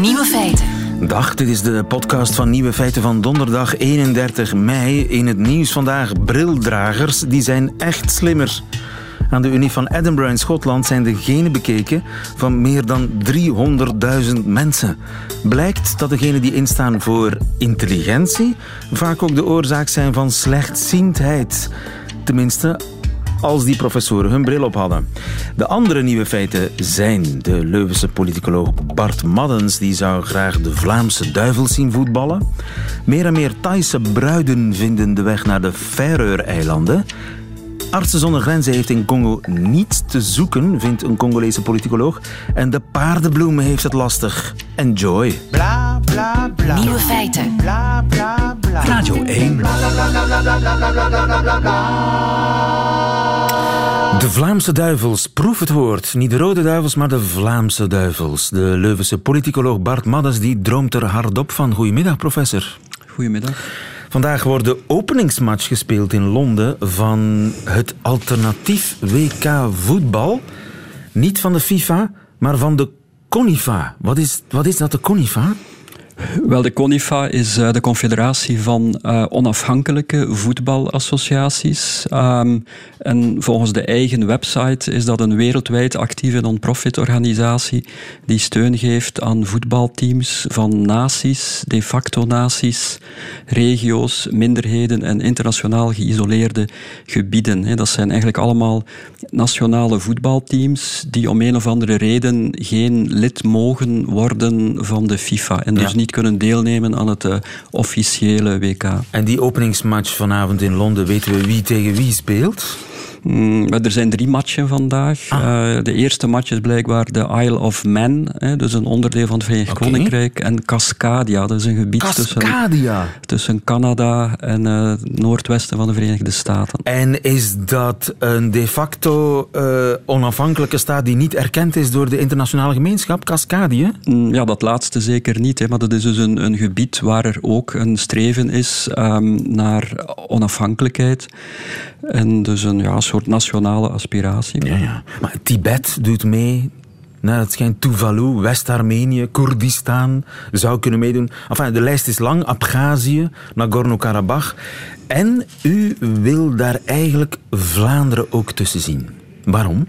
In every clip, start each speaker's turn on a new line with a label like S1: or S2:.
S1: Nieuwe feiten.
S2: Dag, dit is de podcast van Nieuwe Feiten van donderdag 31 mei. In het nieuws vandaag brildragers, die zijn echt slimmer. Aan de Unie van Edinburgh in Schotland zijn de genen bekeken van meer dan 300.000 mensen. Blijkt dat degenen die instaan voor intelligentie vaak ook de oorzaak zijn van slechtziendheid. Tenminste, als die professoren hun bril op hadden. De andere nieuwe feiten zijn de Leuvense politicoloog Bart Maddens, die zou graag de Vlaamse duivels zien voetballen. Meer en meer Thaise bruiden vinden de weg naar de Faroe-eilanden. Artsen zonder grenzen heeft in Congo niets te zoeken, vindt een Congolese politicoloog. En de paardenbloem heeft het lastig. Enjoy.
S3: Bla bla bla.
S1: Nieuwe feiten.
S3: Bla bla bla.
S4: Radio 1.
S2: De Vlaamse duivels, proef het woord. Niet de rode duivels, maar de Vlaamse duivels. De Leuvense politicoloog Bart Maddens die droomt er hardop van. Goedemiddag, professor.
S4: Goedemiddag.
S2: Vandaag wordt de openingsmatch gespeeld in Londen van het alternatief WK voetbal. Niet van de FIFA, maar van de CONIFA. Wat is, wat is dat, de CONIFA?
S4: Wel, de CONIFA is uh, de confederatie van uh, onafhankelijke voetbalassociaties. Um, en volgens de eigen website is dat een wereldwijd actieve non-profit organisatie die steun geeft aan voetbalteams van naties, de facto naties, regio's, minderheden en internationaal geïsoleerde gebieden. Dat zijn eigenlijk allemaal nationale voetbalteams die om een of andere reden geen lid mogen worden van de FIFA en dus niet kunnen deelnemen aan het uh, officiële WK.
S2: En die openingsmatch vanavond in Londen, weten we wie tegen wie speelt?
S4: Mm, er zijn drie matchen vandaag.
S2: Ah.
S4: Uh, de eerste match is blijkbaar de Isle of Man, hè, dus een onderdeel van het Verenigd. Koninkrijk. En Cascadia, dat is een gebied tussen,
S2: Cascadia.
S4: tussen Canada en uh, het noordwesten van de Verenigde Staten.
S2: En is dat een de facto eh, onafhankelijke staat die niet erkend is door de internationale gemeenschap, Cascadië?
S4: Mm, Ja, dat laatste zeker niet. Hè, maar dat is dus een, een gebied waar er ook een streven is um, naar onafhankelijkheid. En dus een ja, soort nationale aspiratie.
S2: Ja, ja. Maar Tibet doet mee. Nou, het schijnt Tuvalu, West-Armenië, Koerdistan zou kunnen meedoen. Enfin, de lijst is lang. Abhazie, Nagorno-Karabakh. En u wil daar eigenlijk Vlaanderen ook tussen zien. Waarom?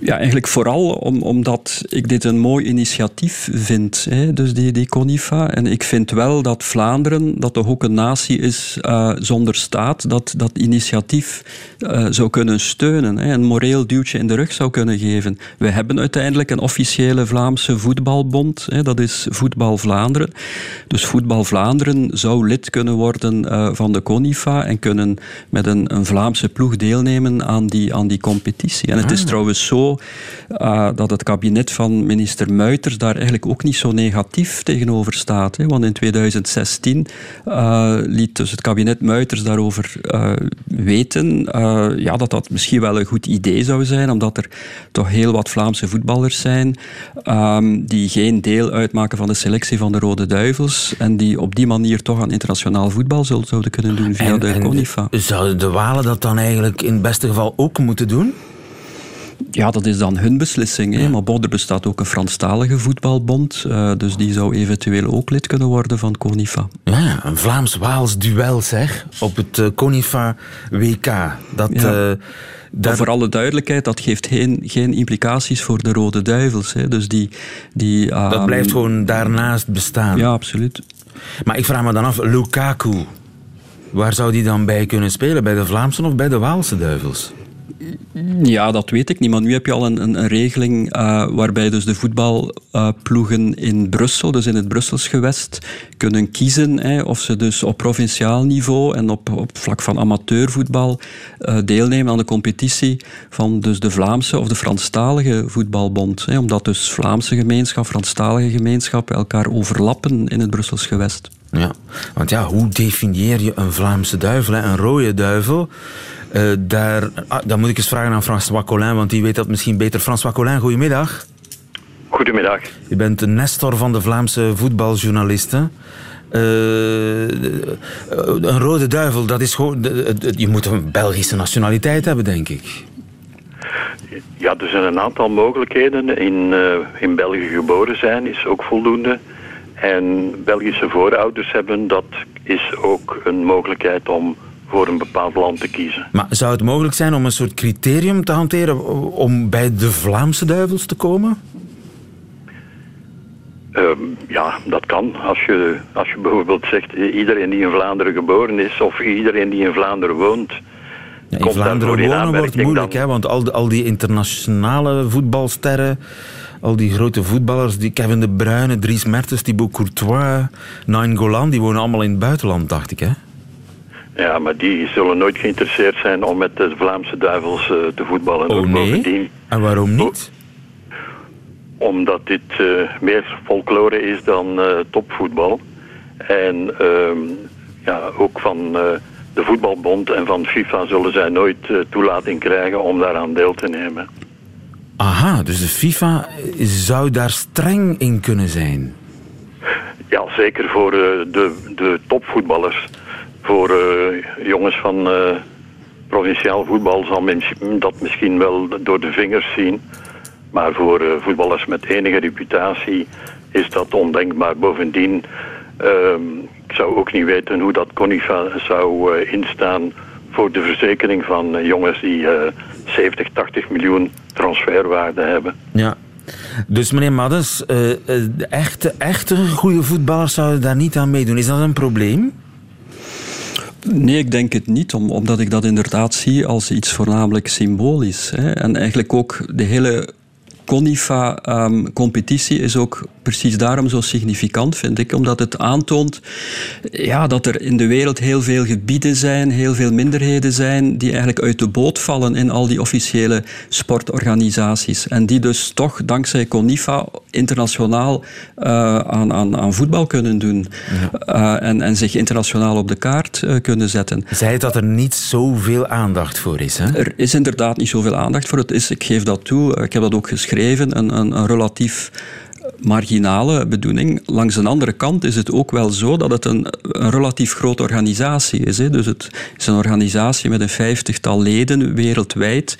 S4: Ja, eigenlijk vooral om, omdat ik dit een mooi initiatief vind, hè, dus die, die CONIFA. En ik vind wel dat Vlaanderen, dat toch ook een natie is uh, zonder staat, dat dat initiatief uh, zou kunnen steunen, hè, een moreel duwtje in de rug zou kunnen geven. We hebben uiteindelijk een officiële Vlaamse voetbalbond, hè, dat is Voetbal Vlaanderen. Dus Voetbal Vlaanderen zou lid kunnen worden uh, van de CONIFA en kunnen met een, een Vlaamse ploeg deelnemen aan die, aan die competitie. Het is trouwens zo uh, dat het kabinet van minister Muiters daar eigenlijk ook niet zo negatief tegenover staat. Hè? Want in 2016 uh, liet dus het kabinet Muiters daarover uh, weten ja, dat dat misschien wel een goed idee zou zijn, omdat er toch heel wat Vlaamse voetballers zijn um, die geen deel uitmaken van de selectie van de Rode Duivels en die op die manier toch aan internationaal voetbal zouden kunnen doen via
S2: en,
S4: de CONIFA.
S2: Zouden de Walen dat dan eigenlijk in het beste geval ook moeten doen?
S4: Ja, dat is dan hun beslissing. Hè? Maar bon, er bestaat ook een Franstalige voetbalbond. Uh, dus die zou eventueel ook lid kunnen worden van CONIFA.
S2: Ja, een Vlaams-Waals duel zeg. Op het uh, CONIFA WK. Dat,
S4: ja. daar... voor alle duidelijkheid, dat geeft geen, geen implicaties voor de Rode Duivels. Hè? Dus die, die.
S2: Dat blijft gewoon daarnaast bestaan.
S4: Ja, absoluut.
S2: Maar ik vraag me dan af, Lukaku. Waar zou die dan bij kunnen spelen? Bij de Vlaamse of bij de Waalse Duivels?
S4: Ja, dat weet ik niet. Maar nu heb je al een, een, een regeling uh, waarbij dus de voetbalploegen in Brussel, dus in het Brussels gewest, kunnen kiezen hè, of ze dus op provinciaal niveau en op, op vlak van amateurvoetbal uh, deelnemen aan de competitie van dus de Vlaamse of de Franstalige voetbalbond. Hè, omdat dus Vlaamse gemeenschap, Franstalige gemeenschap elkaar overlappen in het Brussels gewest.
S2: Ja, want ja, hoe definieer je een Vlaamse duivel, hè? een rode duivel? Uh, daar, ah, dan moet ik eens vragen aan François Collin, want die weet dat misschien beter. François Collin, goedemiddag.
S5: Goedemiddag.
S2: Je bent de nestor van de Vlaamse voetbaljournalisten. Uh, een rode duivel, dat is gewoon. Je moet een Belgische nationaliteit hebben, denk ik.
S5: Ja, er zijn een aantal mogelijkheden. In, eh, in België geboren zijn is ook voldoende. En Belgische voorouders hebben, dat is ook een mogelijkheid om voor een bepaald land te kiezen.
S2: Maar zou het mogelijk zijn om een soort criterium te hanteren om bij de Vlaamse duivels te komen?
S5: Ehm, ja, dat kan. Als je, als je bijvoorbeeld zegt eh, iedereen die in Vlaanderen geboren is of iedereen die in Vlaanderen woont.
S2: Ja, in Vlaanderen
S5: in
S2: wonen wordt moeilijk,
S5: dan-
S2: hè, want al, die- al die internationale voetbalsterren, al die grote voetballers, die Kevin De Bruyne, Dries Mertens, Thibaut Courtois, Nainggolan, die wonen allemaal in het buitenland, dacht ik. Hè?
S5: Ja, maar die zullen nooit geïnteresseerd zijn om met de Vlaamse duivels eh, te voetballen.
S2: Oh nee?
S5: bovendien,
S2: En waarom niet?
S5: omdat dit eh, meer folklore is dan eh, topvoetbal. En ehm, ja, ook van de voetbalbond en van FIFA zullen zij nooit toelating krijgen om daaraan deel te nemen.
S2: Aha, dus de FIFA zou daar streng in kunnen zijn.
S5: Ja, zeker voor de, de topvoetballers. Voor eh, jongens van eh, provinciaal voetbal zal men dat misschien wel door de vingers zien. Maar voor eh, voetballers met enige reputatie is dat ondenkbaar. Bovendien, ehm, ik zou ook niet weten hoe dat Conifa zou instaan voor de verzekering van jongens die eh 70, 80 miljoen transferwaarde hebben.
S2: Ja. Dus meneer Maddens, de echte, echte goede voetballers zouden daar niet aan meedoen. Is dat een probleem?
S4: Nee, ik denk het niet, om, omdat ik dat inderdaad zie als iets voornamelijk symbolisch. Hè. En eigenlijk ook de hele CONIFA-competitie is ook precies daarom zo significant, vind ik. Omdat het aantoont ja, dat er in de wereld heel veel gebieden zijn, heel veel minderheden zijn, die eigenlijk uit de boot vallen in al die officiële sportorganisaties. En die dus toch dankzij CONIFA internationaal eh, aan, aan, aan voetbal kunnen doen. Eh, en, en zich internationaal op de kaart eh, kunnen zetten.
S2: Zij dat er niet zoveel aandacht voor is. Hè?
S4: Er is inderdaad niet zoveel aandacht voor. Het is, ik geef dat toe, ik heb dat ook geschreven, een, een, een relatief marginale bedoeling. Langs een andere kant is het ook wel zo dat het een, een relatief grote organisatie is. Hè. Dus het is een organisatie met een vijftigtal leden wereldwijd.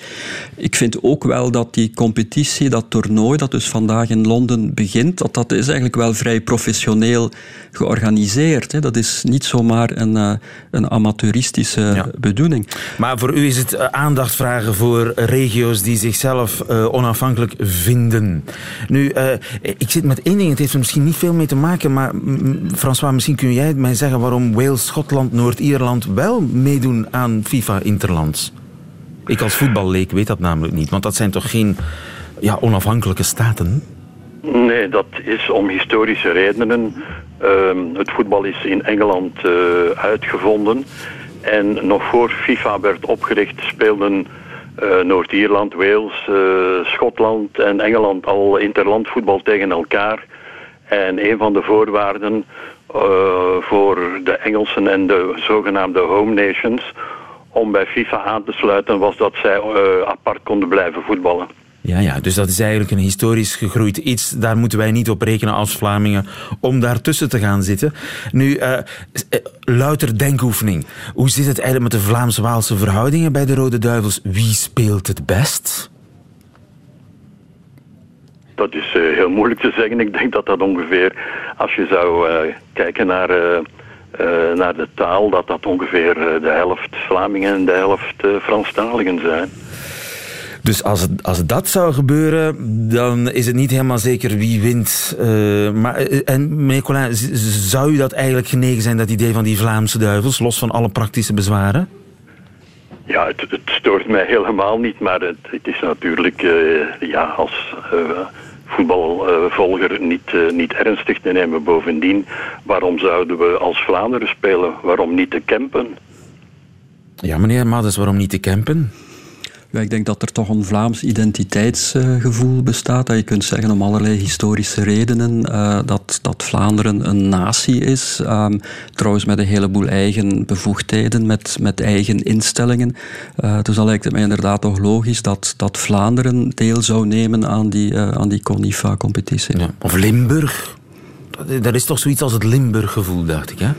S4: Ik vind ook wel dat die competitie, dat toernooi dat dus vandaag in Londen begint, dat dat is eigenlijk wel vrij professioneel georganiseerd. Hè. Dat is niet zomaar een, eh, een amateuristische
S2: Ja.
S4: bedoeling.
S2: Maar voor u is het eh, aandacht vragen voor regio's die zichzelf eh, onafhankelijk vinden. Nu, ik zit met één ding, het heeft er misschien niet veel mee te maken, maar François, misschien kun jij mij zeggen waarom Wales, Schotland, Noord-Ierland wel meedoen aan FIFA Interlands? Ik als voetballeek weet dat namelijk niet, want dat zijn toch geen ja, onafhankelijke staten?
S5: Nee, dat is om historische redenen. Ehm, het voetbal is in Engeland eh, uitgevonden. En nog voor FIFA werd opgericht speelden eh, Noord-Ierland, Wales, eh, Schotland en Engeland al interlandvoetbal tegen elkaar. En een van de voorwaarden eh, voor de Engelsen en de zogenaamde home nations om bij FIFA aan te sluiten was dat zij apart konden blijven voetballen.
S2: Ja, ja, dus dat is eigenlijk een historisch gegroeid iets. Daar moeten wij niet op rekenen als Vlamingen om daartussen te gaan zitten. Nu, eh, louter denkoefening. Hoe zit het eigenlijk met de Vlaams-Waalse verhoudingen bij de Rode Duivels? Wie speelt het best?
S5: Dat is eh, heel moeilijk te zeggen. Ik denk dat dat ongeveer, als je zou kijken naar, naar de taal, dat dat ongeveer de helft Vlamingen en de helft Franstaligen zijn.
S2: Dus als, als dat zou gebeuren, dan is het niet helemaal zeker wie wint. Eh, maar, eh, en meneer Colin, zou u dat eigenlijk genegen zijn, dat idee van die Vlaamse duivels, los van alle praktische bezwaren?
S5: Ja, het, het stoort mij helemaal niet, maar het, het is natuurlijk eh, ja, als voetbalvolger niet, niet ernstig te nemen. Bovendien, waarom zouden we als Vlaanderen spelen? Waarom niet te Kempen?
S2: Ja, meneer Maddes, waarom niet te campen?
S4: Ik denk dat er toch een Vlaams identiteitsgevoel bestaat. Dat je kunt zeggen om allerlei historische redenen eh, dat, dat Vlaanderen een natie is. Ehm, trouwens met een heleboel eigen bevoegdheden, met, met eigen instellingen. Eh, dus dan lijkt het mij inderdaad toch logisch dat, dat Vlaanderen deel zou nemen aan die, eh, aan die CONIFA-competitie.
S2: Of Limburg? Dat is toch zoiets als het Limburg-gevoel, dacht ik, hè?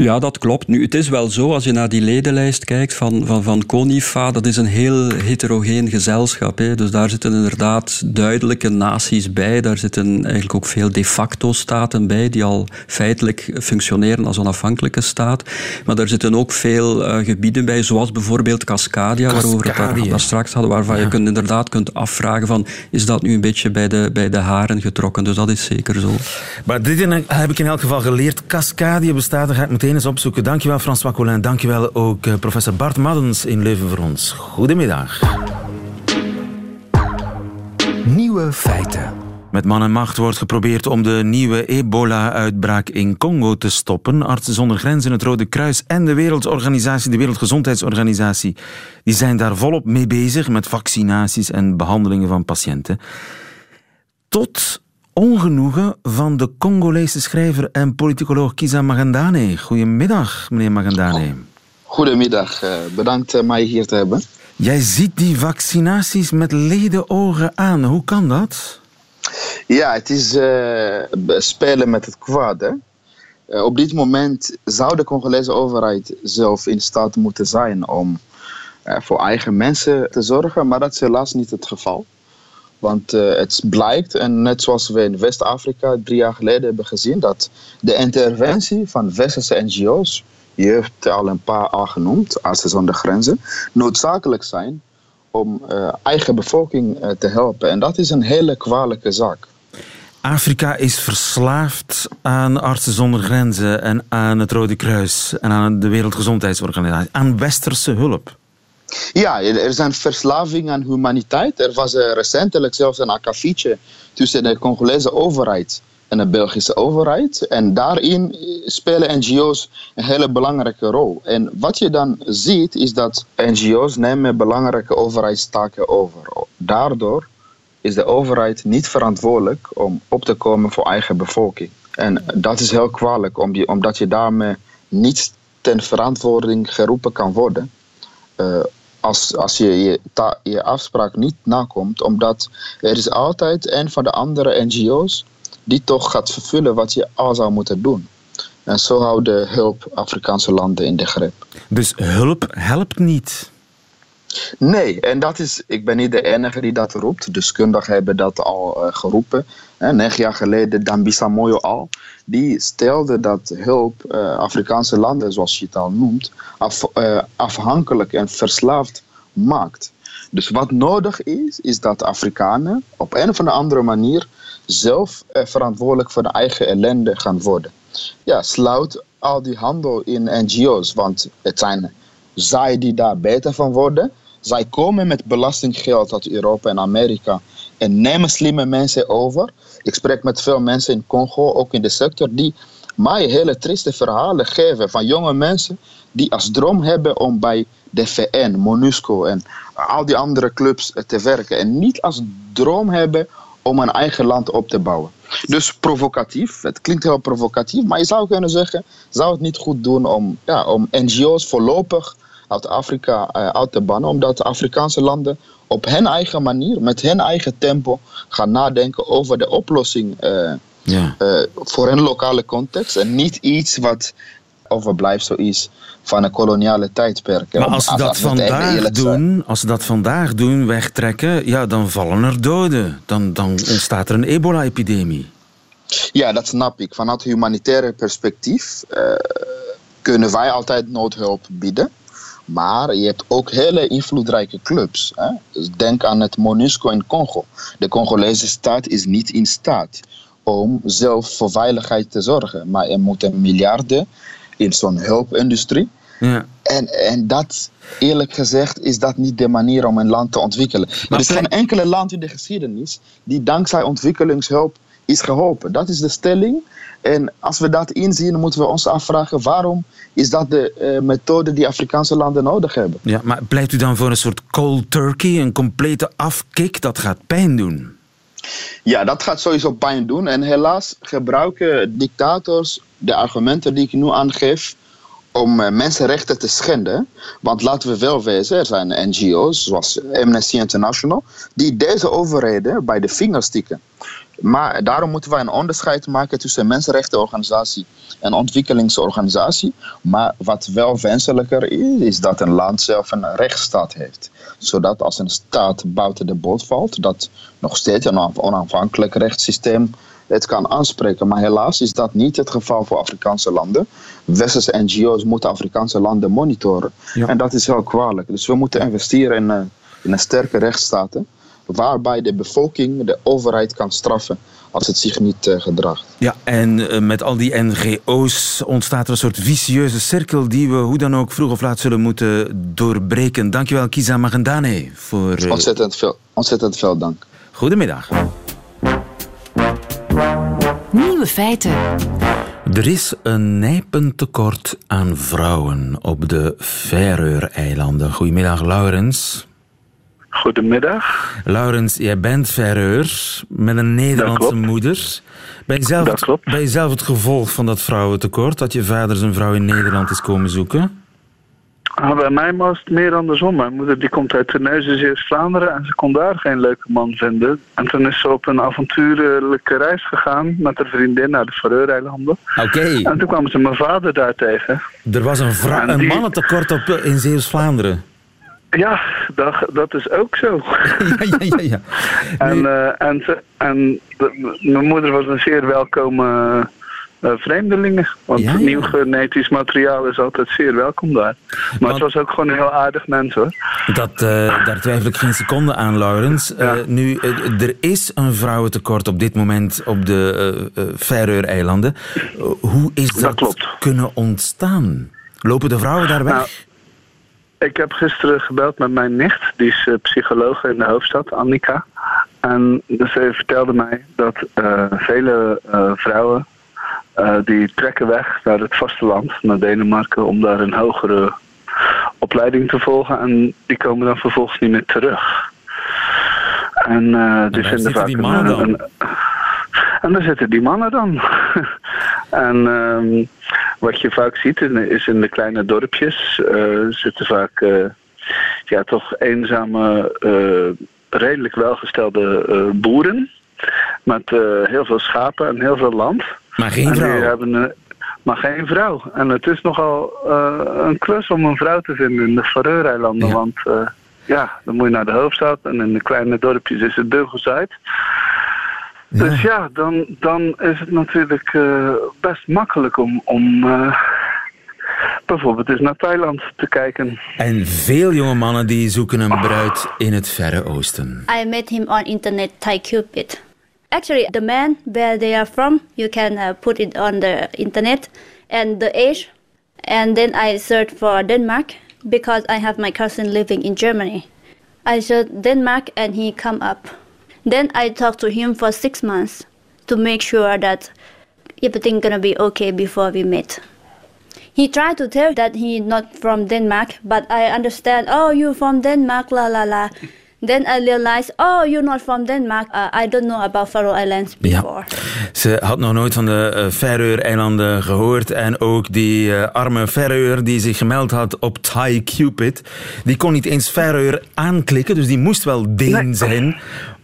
S4: Ja, dat klopt. Nu, het is wel zo, als je naar die ledenlijst kijkt van, van, van CONIFA, dat is een heel heterogeen gezelschap. Hè. Dus daar zitten inderdaad duidelijke naties bij. Daar zitten eigenlijk ook veel de facto staten bij, die al feitelijk functioneren als onafhankelijke staat. Maar daar zitten ook veel uh, gebieden bij, zoals bijvoorbeeld Cascadia, waarover we het daar straks hadden, waarvan ja. je kunt, inderdaad kunt afvragen van, is dat nu een beetje bij de, bij de haren getrokken? Dus dat is zeker zo.
S2: Maar dit heb ik in elk geval geleerd. Cascadia bestaat, daar ga ik meteen eens opzoeken. Dankjewel François Collin. Dankjewel ook eh, professor Bart Maddens in Leuven voor ons. Goedemiddag.
S1: Nieuwe feiten.
S2: Met man en macht wordt geprobeerd om de nieuwe ebola-uitbraak in Congo te stoppen. Artsen zonder Grenzen, het Rode Kruis en de Wereldorganisatie, de Wereldgezondheidsorganisatie, die zijn daar volop mee bezig met vaccinaties en behandelingen van patiënten. Tot ongenoegen van de Congolese schrijver en politicoloog Kiza Magandane. Goedemiddag, meneer Magandane.
S6: Goedemiddag, eh, bedankt eh, mij hier te hebben.
S2: Jij ziet die vaccinaties met leden ogen aan. Hoe kan dat?
S6: Ja, het is uh, spelen met het kwaad. Hè? Uh, op dit moment zou de Congolese overheid zelf in staat moeten zijn om uh, voor eigen mensen te zorgen, maar dat is helaas niet het geval. Want uh, het blijkt, en net zoals we in West-Afrika drie jaar geleden hebben gezien, dat de interventie van westerse NGO's, je hebt al een paar al genoemd, Artsen zonder Grenzen, noodzakelijk zijn om uh, eigen bevolking uh, te helpen. En dat is een hele kwalijke zaak.
S2: Afrika is verslaafd aan Artsen zonder Grenzen en aan het Rode Kruis en aan de Wereldgezondheidsorganisatie, aan westerse hulp.
S6: Ja, er zijn verslaving aan humaniteit. Er was uh, recentelijk zelfs een akkefietje tussen de Congolese overheid en de Belgische overheid. En daarin spelen NGO's een hele belangrijke rol. En wat je dan ziet is dat NGO's nemen belangrijke overheidstaken over. Daardoor is de overheid niet verantwoordelijk om op te komen voor eigen bevolking. En dat is heel kwalijk, omdat je daarmee niet ten verantwoording geroepen kan worden. Uh, als, als je je, ta, je afspraak niet nakomt, omdat er is altijd een van de andere NGO's die toch gaat vervullen wat je al zou moeten doen. En zo houden hulp Afrikaanse landen in de greep.
S2: Dus hulp helpt niet?
S6: Nee, en dat is, ik ben niet de enige die dat roept. Deskundigen hebben dat al uh, geroepen. En jaar geleden, Dambisa Moyo al, die stelde dat hulp uh, Afrikaanse landen, zoals je het al noemt, af, uh, afhankelijk en verslaafd maakt. Dus wat nodig is, is dat Afrikanen op een of andere manier zelf verantwoordelijk voor de eigen ellende gaan worden. Ja, sluit al die handel in NGO's, want het zijn zij die daar beter van worden. Zij komen met belastinggeld uit Europa en Amerika en nemen slimme mensen over. Ik spreek met veel mensen in Congo, ook in de sector, die mij hele trieste verhalen geven van jonge mensen die als droom hebben om bij de VN, MONUSCO en al die andere clubs te werken. En niet als droom hebben om een eigen land op te bouwen. Dus provocatief, het klinkt heel provocatief, maar je zou kunnen zeggen, zou het niet goed doen om, ja, om NGO's voorlopig uit Afrika uh, uit te bannen, omdat de Afrikaanse landen op hun eigen manier, met hun eigen tempo, gaan nadenken over de oplossing uh, ja. uh, voor hun lokale context en niet iets wat overblijft zoiets van een koloniale tijdperk.
S2: Maar als ze dat vandaag doen, als ze dat vandaag doen, wegtrekken, ja, dan vallen er doden. Dan, dan ontstaat er een ebola-epidemie.
S6: Ja, dat snap ik. Vanuit humanitaire perspectief uh, kunnen wij altijd noodhulp bieden. Maar je hebt ook hele invloedrijke clubs. Hè? Dus denk aan het MONUSCO in Congo. De Congolese staat is niet in staat om zelf voor veiligheid te zorgen. Maar er moeten miljarden in zo'n hulpindustrie. Ja. En, en dat, eerlijk gezegd, is dat niet de manier om een land te ontwikkelen. Maar er is geen enkele land in de geschiedenis die dankzij ontwikkelingshulp is geholpen. Dat is de stelling. En als we dat inzien, moeten we ons afvragen waarom is dat de uh, methode die Afrikaanse landen nodig hebben.
S2: Ja, maar pleit u dan voor een soort cold turkey, een complete afkick? Dat gaat pijn doen.
S6: Ja, dat gaat sowieso pijn doen. En helaas gebruiken dictators de argumenten die ik nu aangeef om uh, mensenrechten te schenden. Want laten we wel wezen, er zijn NGO's zoals Amnesty International die deze overheden bij de vingers stikken. Maar daarom moeten wij een onderscheid maken tussen mensenrechtenorganisatie en ontwikkelingsorganisatie. Maar wat wel wenselijker is, is dat een land zelf een rechtsstaat heeft. Zodat als een staat buiten de boot valt, dat nog steeds een onafhankelijk rechtssysteem het kan aanspreken. Maar helaas is dat niet het geval voor Afrikaanse landen. Westerse NGO's moeten Afrikaanse landen monitoren. En dat is heel kwalijk. Dus we moeten investeren in, uh, in een sterke rechtsstaat. Waarbij de bevolking de overheid kan straffen als het zich niet uh, gedraagt.
S2: Ja, en uh, met al die NGO's ontstaat er een soort vicieuze cirkel die we hoe dan ook vroeg of laat zullen moeten doorbreken. Dankjewel, Kiza Magendane. Voor,
S6: uh... ontzettend, veel, ontzettend veel dank.
S2: Goedemiddag.
S1: Nieuwe feiten.
S2: Er is een nijpend tekort aan vrouwen op de Faroe-eilanden. Goedemiddag, Laurens.
S7: Goedemiddag.
S2: Laurens, jij bent Faroeur met een Nederlandse moeder. Ben je, zelf
S7: dat klopt.
S2: Het, ben je zelf het gevolg van dat vrouwentekort? Dat je vader zijn vrouw in Nederland is komen zoeken?
S7: Ah, bij mij was het meer andersom. Mijn moeder die komt uit Terneuzen, Zeeuws-Vlaanderen... en ze kon daar geen leuke man vinden. En toen is ze op een avontuurlijke reis gegaan... met haar vriendin naar de Faroe-eilanden.
S2: Oké.
S7: En toen kwam ze mijn vader daar tegen.
S2: Er was een, een mannentekort op, in Zeeuws-Vlaanderen.
S7: Ja, dat, dat is ook zo.
S2: ja, ja, ja. ja.
S7: En, eh, en, en de- mijn moeder was een zeer welkome eh, vreemdeling. Want
S2: Ja, ja.
S7: nieuw genetisch materiaal is altijd zeer welkom daar. Maar
S2: Want-
S7: het was ook gewoon een heel aardig mens hoor.
S2: Dat, eh, daar twijfel ik geen seconde aan, Laurens. Eh, nu, eh, er is een vrouwentekort op dit moment op de eh eh, Faroe-eilanden. Eh, hoe is dat,
S7: Dat klopt.
S2: kunnen ontstaan? Lopen de vrouwen daar weg?
S7: Nou, Ik heb gisteren gebeld met mijn nicht, die is eh, psycholoog in de hoofdstad, Annika. En dus zij vertelde mij dat eh, vele eh, vrouwen die trekken weg naar het vasteland, naar Denemarken, om daar een hogere opleiding te volgen. En die komen dan vervolgens niet meer terug. En eh, die vinden vaak
S2: die
S7: een-
S2: mannen dan?
S7: een, en daar zitten die mannen dan. en ehm, wat je vaak ziet in, is in de kleine dorpjes eh, zitten vaak eh, ja, toch eenzame, eh, redelijk welgestelde boeren. Met heel veel schapen en heel veel land.
S2: maar geen vrouw.
S7: hebben maar geen vrouw. En het is nogal een klus om een vrouw te vinden in de Faroe-eilanden.
S2: Ja.
S7: Want ja, dan moet je naar de hoofdstad en in de kleine dorpjes is het duggels uit. Dus ja, dan, dan is het natuurlijk eh, best makkelijk om, om eh, bijvoorbeeld eens naar Thailand te kijken.
S2: En veel jonge mannen die zoeken een bruid in het Verre Oosten.
S8: I met him on internet Thai Cupid. Actually, the man where they are from, you can uh, put it on the internet and the age, and then I search for Denmark because I have my cousin living in Germany. I search Denmark and he come up. Then I talk to him for six months to make sure that everything gonna be okay before we meet. He tried to tell that he not from Denmark, but I understand. Oh, you from Denmark, la la la. Then I realized, oh, you're not from Denmark. Uh, I don't know about Faroe Islands before.
S2: Ze had nog nooit van de uh, Faroe-eilanden gehoord. En ook die uh, arme Faroeur die zich gemeld had op Thai Cupid, die kon niet eens Faroeur aanklikken, dus die moest wel Deen
S7: Nee.
S2: zijn.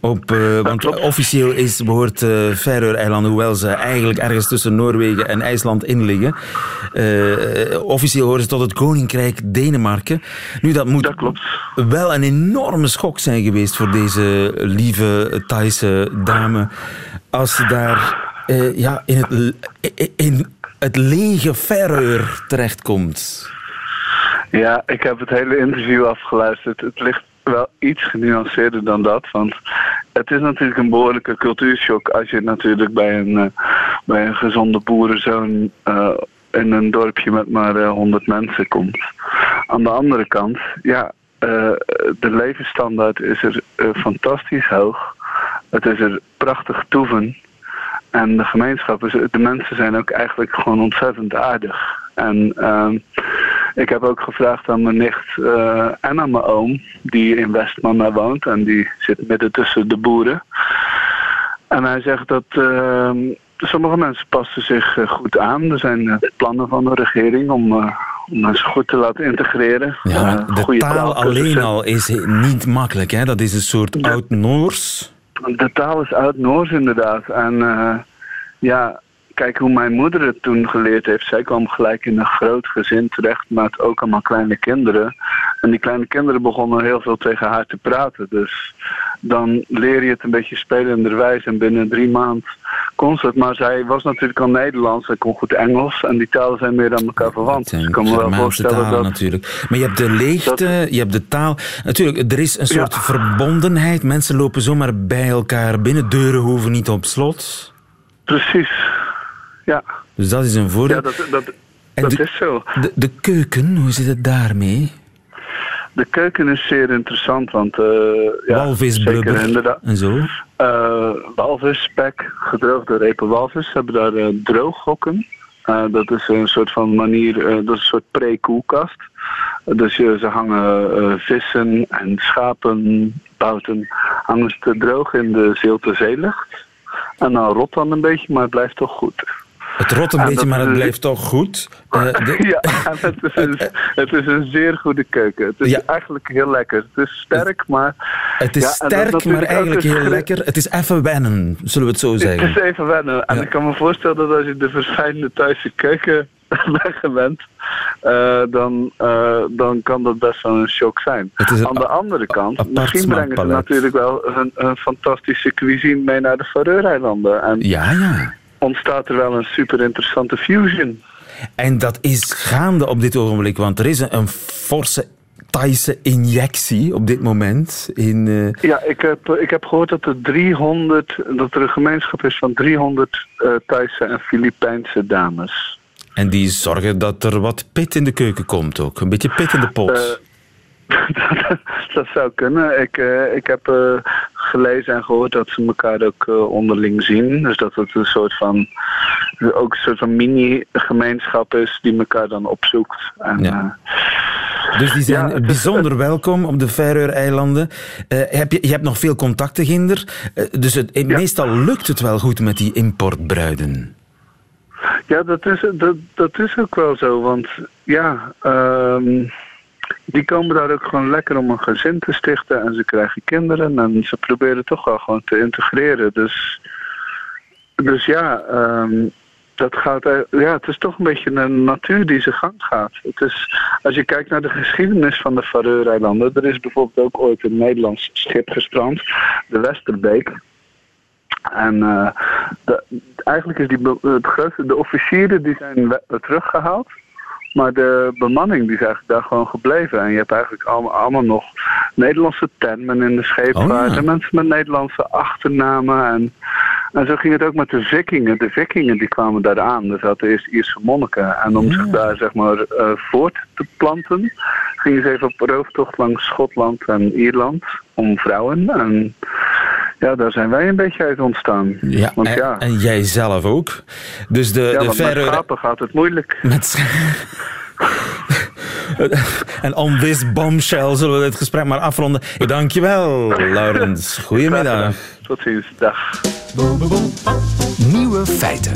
S2: Op, uh, want
S7: klopt.
S2: officieel is, behoort uh, Faroe-eilanden, hoewel ze eigenlijk ergens tussen Noorwegen en IJsland in liggen, uh, officieel horen ze tot het Koninkrijk Denemarken. Nu, dat moet
S7: Dat klopt.
S2: wel een enorme schok zijn geweest voor deze lieve Thaise dame. Als ze daar uh, ja, in, het, in het lege Faroe terechtkomt.
S7: Ja, ik heb het hele interview afgeluisterd. Het ligt wel iets genuanceerder dan dat. Want het is natuurlijk een behoorlijke cultuurshock als je natuurlijk bij een, uh, bij een gezonde boerenzoon uh, in een dorpje met maar uh, 100 mensen komt. Aan de andere kant, ja, de levensstandaard is er fantastisch hoog. Het is er prachtig toeven. En de gemeenschap, de mensen zijn ook eigenlijk gewoon ontzettend aardig. En uh, ik heb ook gevraagd aan mijn nicht uh, en aan mijn oom, die in Westmanna woont. En die zit midden tussen de boeren. En hij zegt dat uh, sommige mensen passen zich uh, goed aan. Er zijn uh, plannen van de regering om, uh, om mensen goed te laten integreren.
S2: Ja, de taal alleen al is niet makkelijk. Hè? Dat is een soort oud-Noors.
S7: De taal is oud-Noors inderdaad. En eh, ja, kijk hoe mijn moeder het toen geleerd heeft. Zij kwam gelijk in een groot gezin terecht met ook allemaal kleine kinderen. En die kleine kinderen begonnen heel veel tegen haar te praten. Dus dan leer je het een beetje spelenderwijs. En binnen drie maanden kon ze het. Maar zij was natuurlijk al Nederlands. Zij kon goed Engels. En die talen zijn meer aan elkaar verwant. Dus ik kan me wel voorstellen
S2: talen
S7: dat...
S2: natuurlijk. Maar je hebt de leegte, je hebt de taal. Natuurlijk, er is een soort
S7: Ja.
S2: verbondenheid. Mensen lopen zomaar bij elkaar binnen. Deuren hoeven niet op slot.
S7: Precies. Ja,
S2: Dus dat is een voordeel.
S7: ja dat, dat,
S2: En
S7: dat
S2: de-
S7: is zo.
S2: De, de keuken, hoe zit het daarmee?
S7: De keuken is zeer interessant, want... eh ja,
S2: en zo.
S7: Eh, walvis, spek, gedroogde repen walvis. Ze hebben daar drooghokken. Eh, dat is een soort van manier, dat is een soort pre-koelkast. Dus ze hangen vissen en schapen, bouten, hangen ze te droog in de zilte zeelucht. En dan rot dan een beetje, maar het blijft toch goed.
S2: Het rot een
S7: En
S2: beetje, maar het blijft toch goed. Eh, de-
S7: ja, en het is, een, het is een zeer goede keuken. Het is
S2: Ja.
S7: eigenlijk heel lekker. Het is sterk, maar...
S2: het is
S7: Ja,
S2: sterk, maar eigenlijk heel lekker. Het is even wennen, zullen we het zo
S7: Het
S2: zeggen.
S7: is even wennen. En
S2: Ja.
S7: ik kan me voorstellen dat als je de verfijnde Thaise keuken bent gewend, eh, dan, eh, dan kan dat best wel een shock zijn.
S2: Het
S7: Aan de andere kant, misschien brengen ze natuurlijk wel een, een fantastische cuisine mee naar de Faroe-eilanden. En
S2: Ja, ja.
S7: Ontstaat er wel een super interessante fusion.
S2: En dat is gaande op dit ogenblik, want er is een, een forse Thaise injectie op dit moment. In, eh,
S7: Ja, ik heb, ik heb gehoord dat er 300, dat er een gemeenschap is van 300 eh Thaise en Filipijnse dames.
S2: en die zorgen dat er wat pit in de keuken komt ook. Een beetje pit in de pot.
S7: Eh, dat, dat zou kunnen. Ik, eh, ik heb eh, gelezen en gehoord dat ze elkaar ook eh, onderling zien. Dus dat het een soort van, ook een soort van mini-gemeenschap is die elkaar dan opzoekt. En,
S2: Ja.
S7: eh,
S2: dus die zijn
S7: ja, het is-
S2: bijzonder welkom op de Faroe-eilanden. Eh, heb je, je hebt nog veel contacten, Ginder. Dus het,
S7: Ja.
S2: meestal lukt het wel goed met die importbruiden.
S7: Ja, dat is, dat, dat is ook wel zo. Want ja, ehm, die komen daar ook gewoon lekker om een gezin te stichten. En ze krijgen kinderen. En ze proberen toch wel gewoon te integreren. Dus, dus ja, ehm, dat gaat, eh, ja, het is toch een beetje een natuur die zijn gang gaat. Het is, als je kijkt naar de geschiedenis van de Faroe-eilanden. Er is bijvoorbeeld ook ooit een Nederlands schip gestrand. De Westerbeek. En eh, eigenlijk is die, het grootste, de officieren die zijn teruggehaald. Maar de bemanning die is eigenlijk daar gewoon gebleven. En je hebt eigenlijk allemaal, allemaal nog Nederlandse termen in de scheepvaart.
S2: Oh, ja.
S7: En mensen met Nederlandse achternamen. En, en zo ging het ook met de vikingen. De vikingen die kwamen daar aan. Er zaten eerst Ierse monniken. En om zich daar zeg maar eh, voort te planten... gingen ze even op rooftocht langs Schotland en Ierland. Om vrouwen. En ja, daar zijn wij een beetje uit ontstaan.
S2: Ja,
S7: Want
S2: en,
S7: ja,
S2: en jij zelf ook. Dus de,
S7: ja
S2: de
S7: want met schapen gaat het moeilijk.
S2: Met sch- en on this bombshell zullen we dit gesprek maar afronden. Ik dank je wel, Laurens. Goedemiddag.
S7: Tot ziens. Dag.
S1: Nieuwe feiten.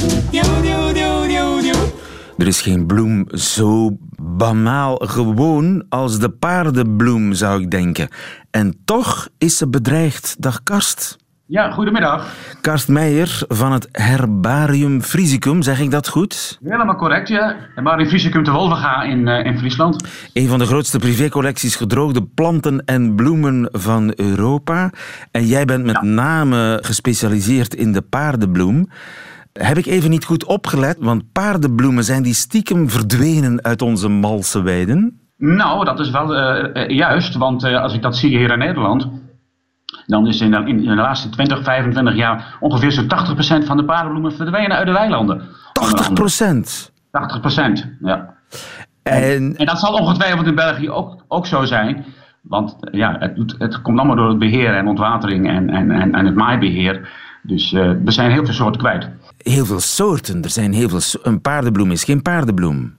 S2: Er is geen bloem zo banaal gewoon als de paardenbloem, zou ik denken. En toch is ze bedreigd. Dag Karst.
S9: Ja, goedemiddag.
S2: Karst Meijer van het Herbarium Frisicum, zeg ik dat goed?
S9: Helemaal correct, ja. In Fysicum te Wolvenga in, eh, in Friesland.
S2: Een van de grootste privécollecties gedroogde planten en bloemen van Europa. En jij bent met name gespecialiseerd in de paardenbloem. Heb ik even niet goed opgelet, want paardenbloemen zijn die stiekem verdwenen uit onze malse weiden?
S9: Nou, dat is wel eh, eh, juist, want eh, als ik dat zie hier in Nederland, dan is in de, in de laatste 20, 25 jaar ongeveer zo'n 80% van de paardenbloemen verdwenen uit de weilanden.
S2: 80 procent.
S9: 80%, ja.
S2: En
S9: En dat zal ongetwijfeld in België ook, ook zo zijn. Want ja, het, het komt allemaal door het beheer en ontwatering en, en, en, en het maaibeheer. Dus eh, we zijn heel veel soorten kwijt.
S2: heel veel soorten. Er zijn heel veel. so- Een paardenbloem is geen paardenbloem.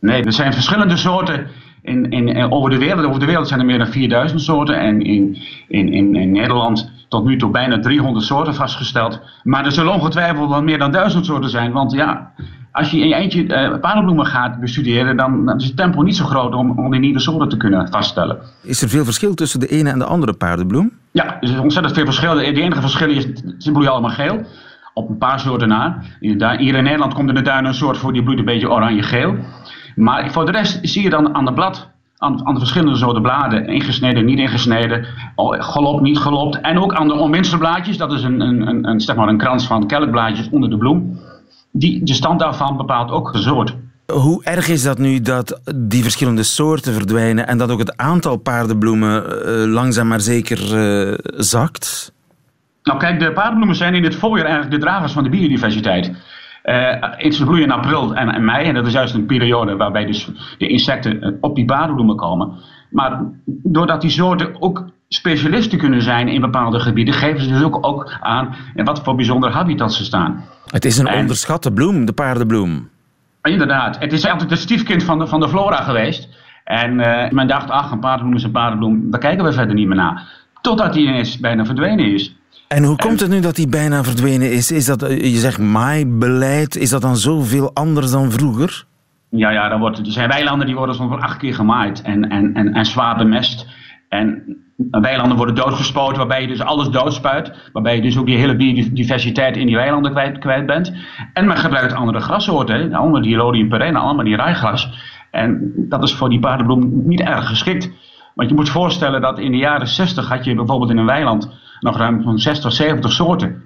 S9: Nee, er zijn verschillende soorten in, in, in- over de wereld. Over de wereld zijn er meer dan 4000 soorten. En in, in, in, in Nederland tot nu toe bijna 300 soorten vastgesteld. Maar er zullen ongetwijfeld wel meer dan 1000 soorten zijn. Want ja, als je in je eentje uh, paardenbloemen gaat bestuderen, dan, dan, is het tempo niet zo groot om, om die nieuwe soorten te kunnen vaststellen.
S2: Is er veel verschil tussen de ene en de andere paardenbloem?
S9: Ja, er is ontzettend veel verschil. De enige verschil is, ze bloeien allemaal geel. Op een paar soorten na. Hier in Nederland komt in de duinen een soort voor, die bloeit een beetje oranje-geel. Maar voor de rest zie je dan aan de blad aan, aan de verschillende soorten bladen, ingesneden, niet ingesneden, gelopt, niet gelopt. En ook aan de onwinsterblaadjes, dat is een, een, een, zeg maar een krans van kelkblaadjes onder de bloem. Die, de stand daarvan bepaalt ook de soort.
S2: Hoe erg is dat nu dat die verschillende soorten verdwijnen en dat ook het aantal paardenbloemen uh, langzaam maar zeker uh, zakt?
S9: Nou kijk, de paardenbloemen zijn in het voorjaar eigenlijk de dragers van de biodiversiteit. Uh, ze bloeien in april en, en, mei en dat is juist een periode waarbij dus de insecten op die paardenbloemen komen. Maar doordat die soorten ook specialisten kunnen zijn in bepaalde gebieden, geven ze dus ook, ook aan in wat voor bijzondere habitats ze staan.
S2: Het is een onderschatte bloem, de paardenbloem.
S9: Inderdaad. Het is altijd het stiefkind van de, van de flora geweest. En uh, men dacht, ach, een paardenbloem is een paardenbloem, daar kijken we verder niet meer naar. Totdat die ineens bijna verdwenen is.
S2: En hoe komt het nu dat die bijna verdwenen is? Is dat, eh, je zegt maaibeleid, is dat dan zoveel anders dan vroeger?
S9: Ja, ja er, wordt, er zijn weilanden die worden soms wel acht keer gemaaid en, en, en, en zwaar bemest. En weilanden worden doodgespoten, waarbij je dus alles doodspuit. Waarbij je dus ook die hele biodiversiteit in die weilanden kwijt, kwijt bent. En men gebruikt andere grassoorten, allemaal die rhodium perenne, allemaal die rijgras. En dat is voor die paardenbloem niet erg geschikt. Want je moet voorstellen dat in de jaren 60 had je bijvoorbeeld in een weiland nog ruim van 60, 70 soorten.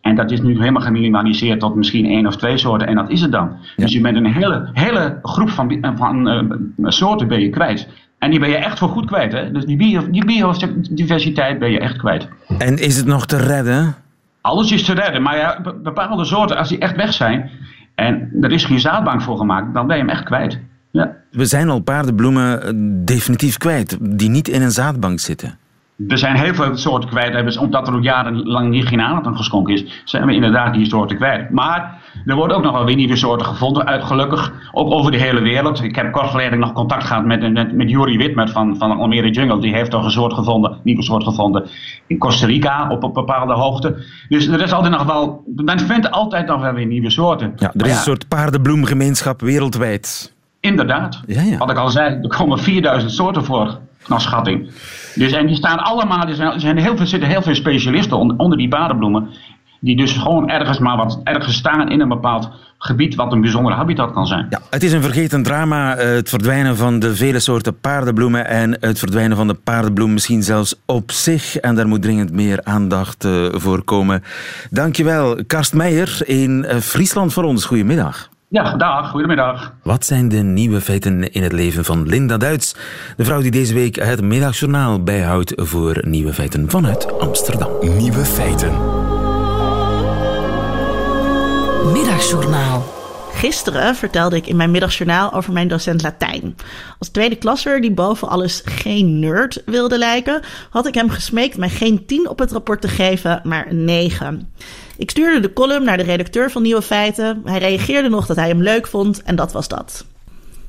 S9: En dat is nu helemaal geminimaliseerd tot misschien één of twee soorten en dat is het dan. Dus je bent een hele, hele groep van, van uh, soorten ben je kwijt. En die ben je echt voor goed kwijt. Hè? Dus die, bio, die biodiversiteit ben je echt kwijt.
S2: En is het nog te redden?
S9: Alles is te redden. Maar ja, bepaalde soorten, als die echt weg zijn... en er is geen zaadbank voor gemaakt, dan ben je hem echt kwijt. Ja.
S2: We zijn al paardenbloemen eh, definitief kwijt... die niet in een zaadbank zitten.
S9: Er zijn heel veel soorten kwijt. Omdat er ook jarenlang niet geen aandacht aan geschonken is, zijn we inderdaad die soorten kwijt. Maar er worden ook nog wel weer nieuwe soorten gevonden, uit gelukkig. Ook over de hele wereld. Ik heb kort geleden nog contact gehad met, met, met Juri Witmet van, van Almere Jungle. Die heeft toch een soort gevonden, nieuwe soort gevonden in Costa Rica op een bepaalde hoogte. Dus er is altijd nog wel, men vindt altijd nog wel weer nieuwe soorten.
S2: Ja, er is een soort paardenbloemgemeenschap wereldwijd.
S9: Inderdaad. Ja, ja. Wat ik al zei, er komen 4000 soorten voor, naar schatting. Dus, en die staan allemaal, er zijn, zijn heel veel, zitten heel veel specialisten onder, die paardenbloemen. Die dus gewoon ergens maar wat ergens staan in een bepaald gebied wat een bijzonder habitat kan zijn.
S2: Ja, het is een vergeten drama, eh, het verdwijnen van de vele soorten paardenbloemen en het verdwijnen van de paardenbloem misschien zelfs op zich. En daar moet dringend meer aandacht uh, voor komen. Dankjewel, Karst Meijer in eh, Friesland voor ons. Goedemiddag.
S9: Ja, dag, goedemiddag.
S2: Wat zijn de nieuwe feiten in het leven van Linda Duits, de vrouw die deze week het middagjournaal bijhoudt voor nieuwe feiten vanuit Amsterdam?
S1: Nieuwe feiten. Middagjournaal.
S10: Gisteren vertelde ik in mijn middagjournaal over mijn docent Latijn. Als tweede klasser die boven alles geen nerd wilde lijken, had ik hem gesmeekt mij geen 10 op het rapport te geven, maar een 9. Ik stuurde de column naar de redacteur van Nieuwe Feiten. Hij reageerde nog dat hij hem leuk vond en dat was dat.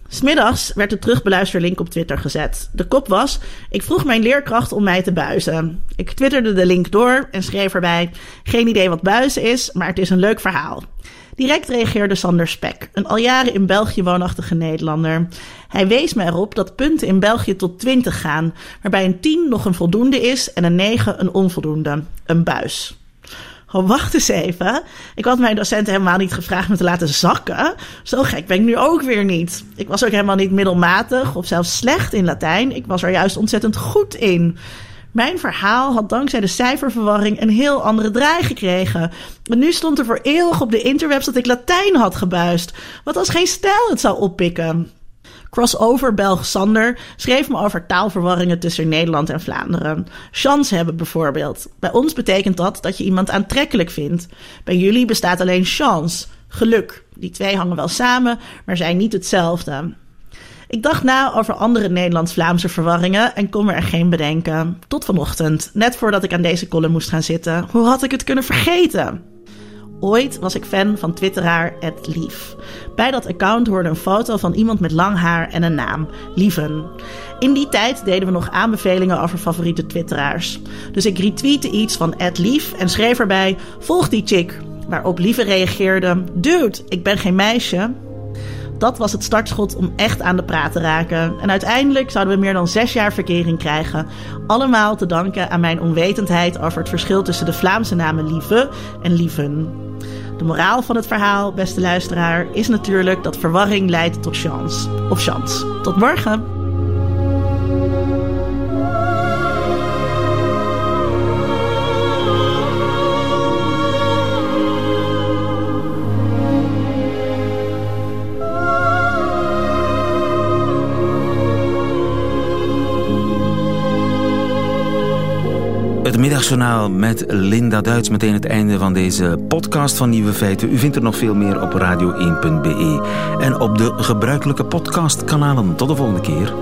S10: Smiddags werd de terugbeluisterlink op Twitter gezet. De kop was: Ik vroeg mijn leerkracht om mij te buizen. Ik twitterde de link door en schreef erbij: Geen idee wat buizen is, maar het is een leuk verhaal. Direct reageerde Sander Spek, een al jaren in België woonachtige Nederlander. Hij wees me erop dat punten in België tot 20 gaan, waarbij een 10 nog een voldoende is en een 9 een onvoldoende, een buis. Oh, wacht eens even. Ik had mijn docenten helemaal niet gevraagd me te laten zakken. Zo gek ben ik nu ook weer niet. Ik was ook helemaal niet middelmatig of zelfs slecht in Latijn. Ik was er juist ontzettend goed in. Mijn verhaal had dankzij de cijferverwarring een heel andere draai gekregen. En nu stond er voor eeuwig op de interwebs dat ik Latijn had gebuist. Wat als geen stijl het zou oppikken. Crossover Belg Sander schreef me over taalverwarringen tussen Nederland en Vlaanderen. Chance hebben bijvoorbeeld. Bij ons betekent dat dat je iemand aantrekkelijk vindt. Bij jullie bestaat alleen chance, geluk. Die twee hangen wel samen, maar zijn niet hetzelfde. Ik dacht na over andere Nederlands-Vlaamse verwarringen en kon me er geen bedenken. Tot vanochtend, net voordat ik aan deze column moest gaan zitten. Hoe had ik het kunnen vergeten? Ooit was ik fan van twitteraar Lief. Bij dat account hoorde een foto van iemand met lang haar en een naam, Lieven. In die tijd deden we nog aanbevelingen over favoriete twitteraars. Dus ik retweette iets van Lief en schreef erbij: volg die chick. Waarop Lieve reageerde: Dude, ik ben geen meisje. Dat was het startschot om echt aan de praat te raken. En uiteindelijk zouden we meer dan zes jaar verkering krijgen. Allemaal te danken aan mijn onwetendheid over het verschil tussen de Vlaamse namen Lieve en Lieven. De moraal van het verhaal, beste luisteraar, is natuurlijk dat verwarring leidt tot chance. Of chance. Tot morgen!
S2: Middagjournaal met Linda Duits. Meteen het einde van deze podcast van Nieuwe Feiten. U vindt er nog veel meer op radio1.be en op de gebruikelijke podcastkanalen. Tot de volgende keer.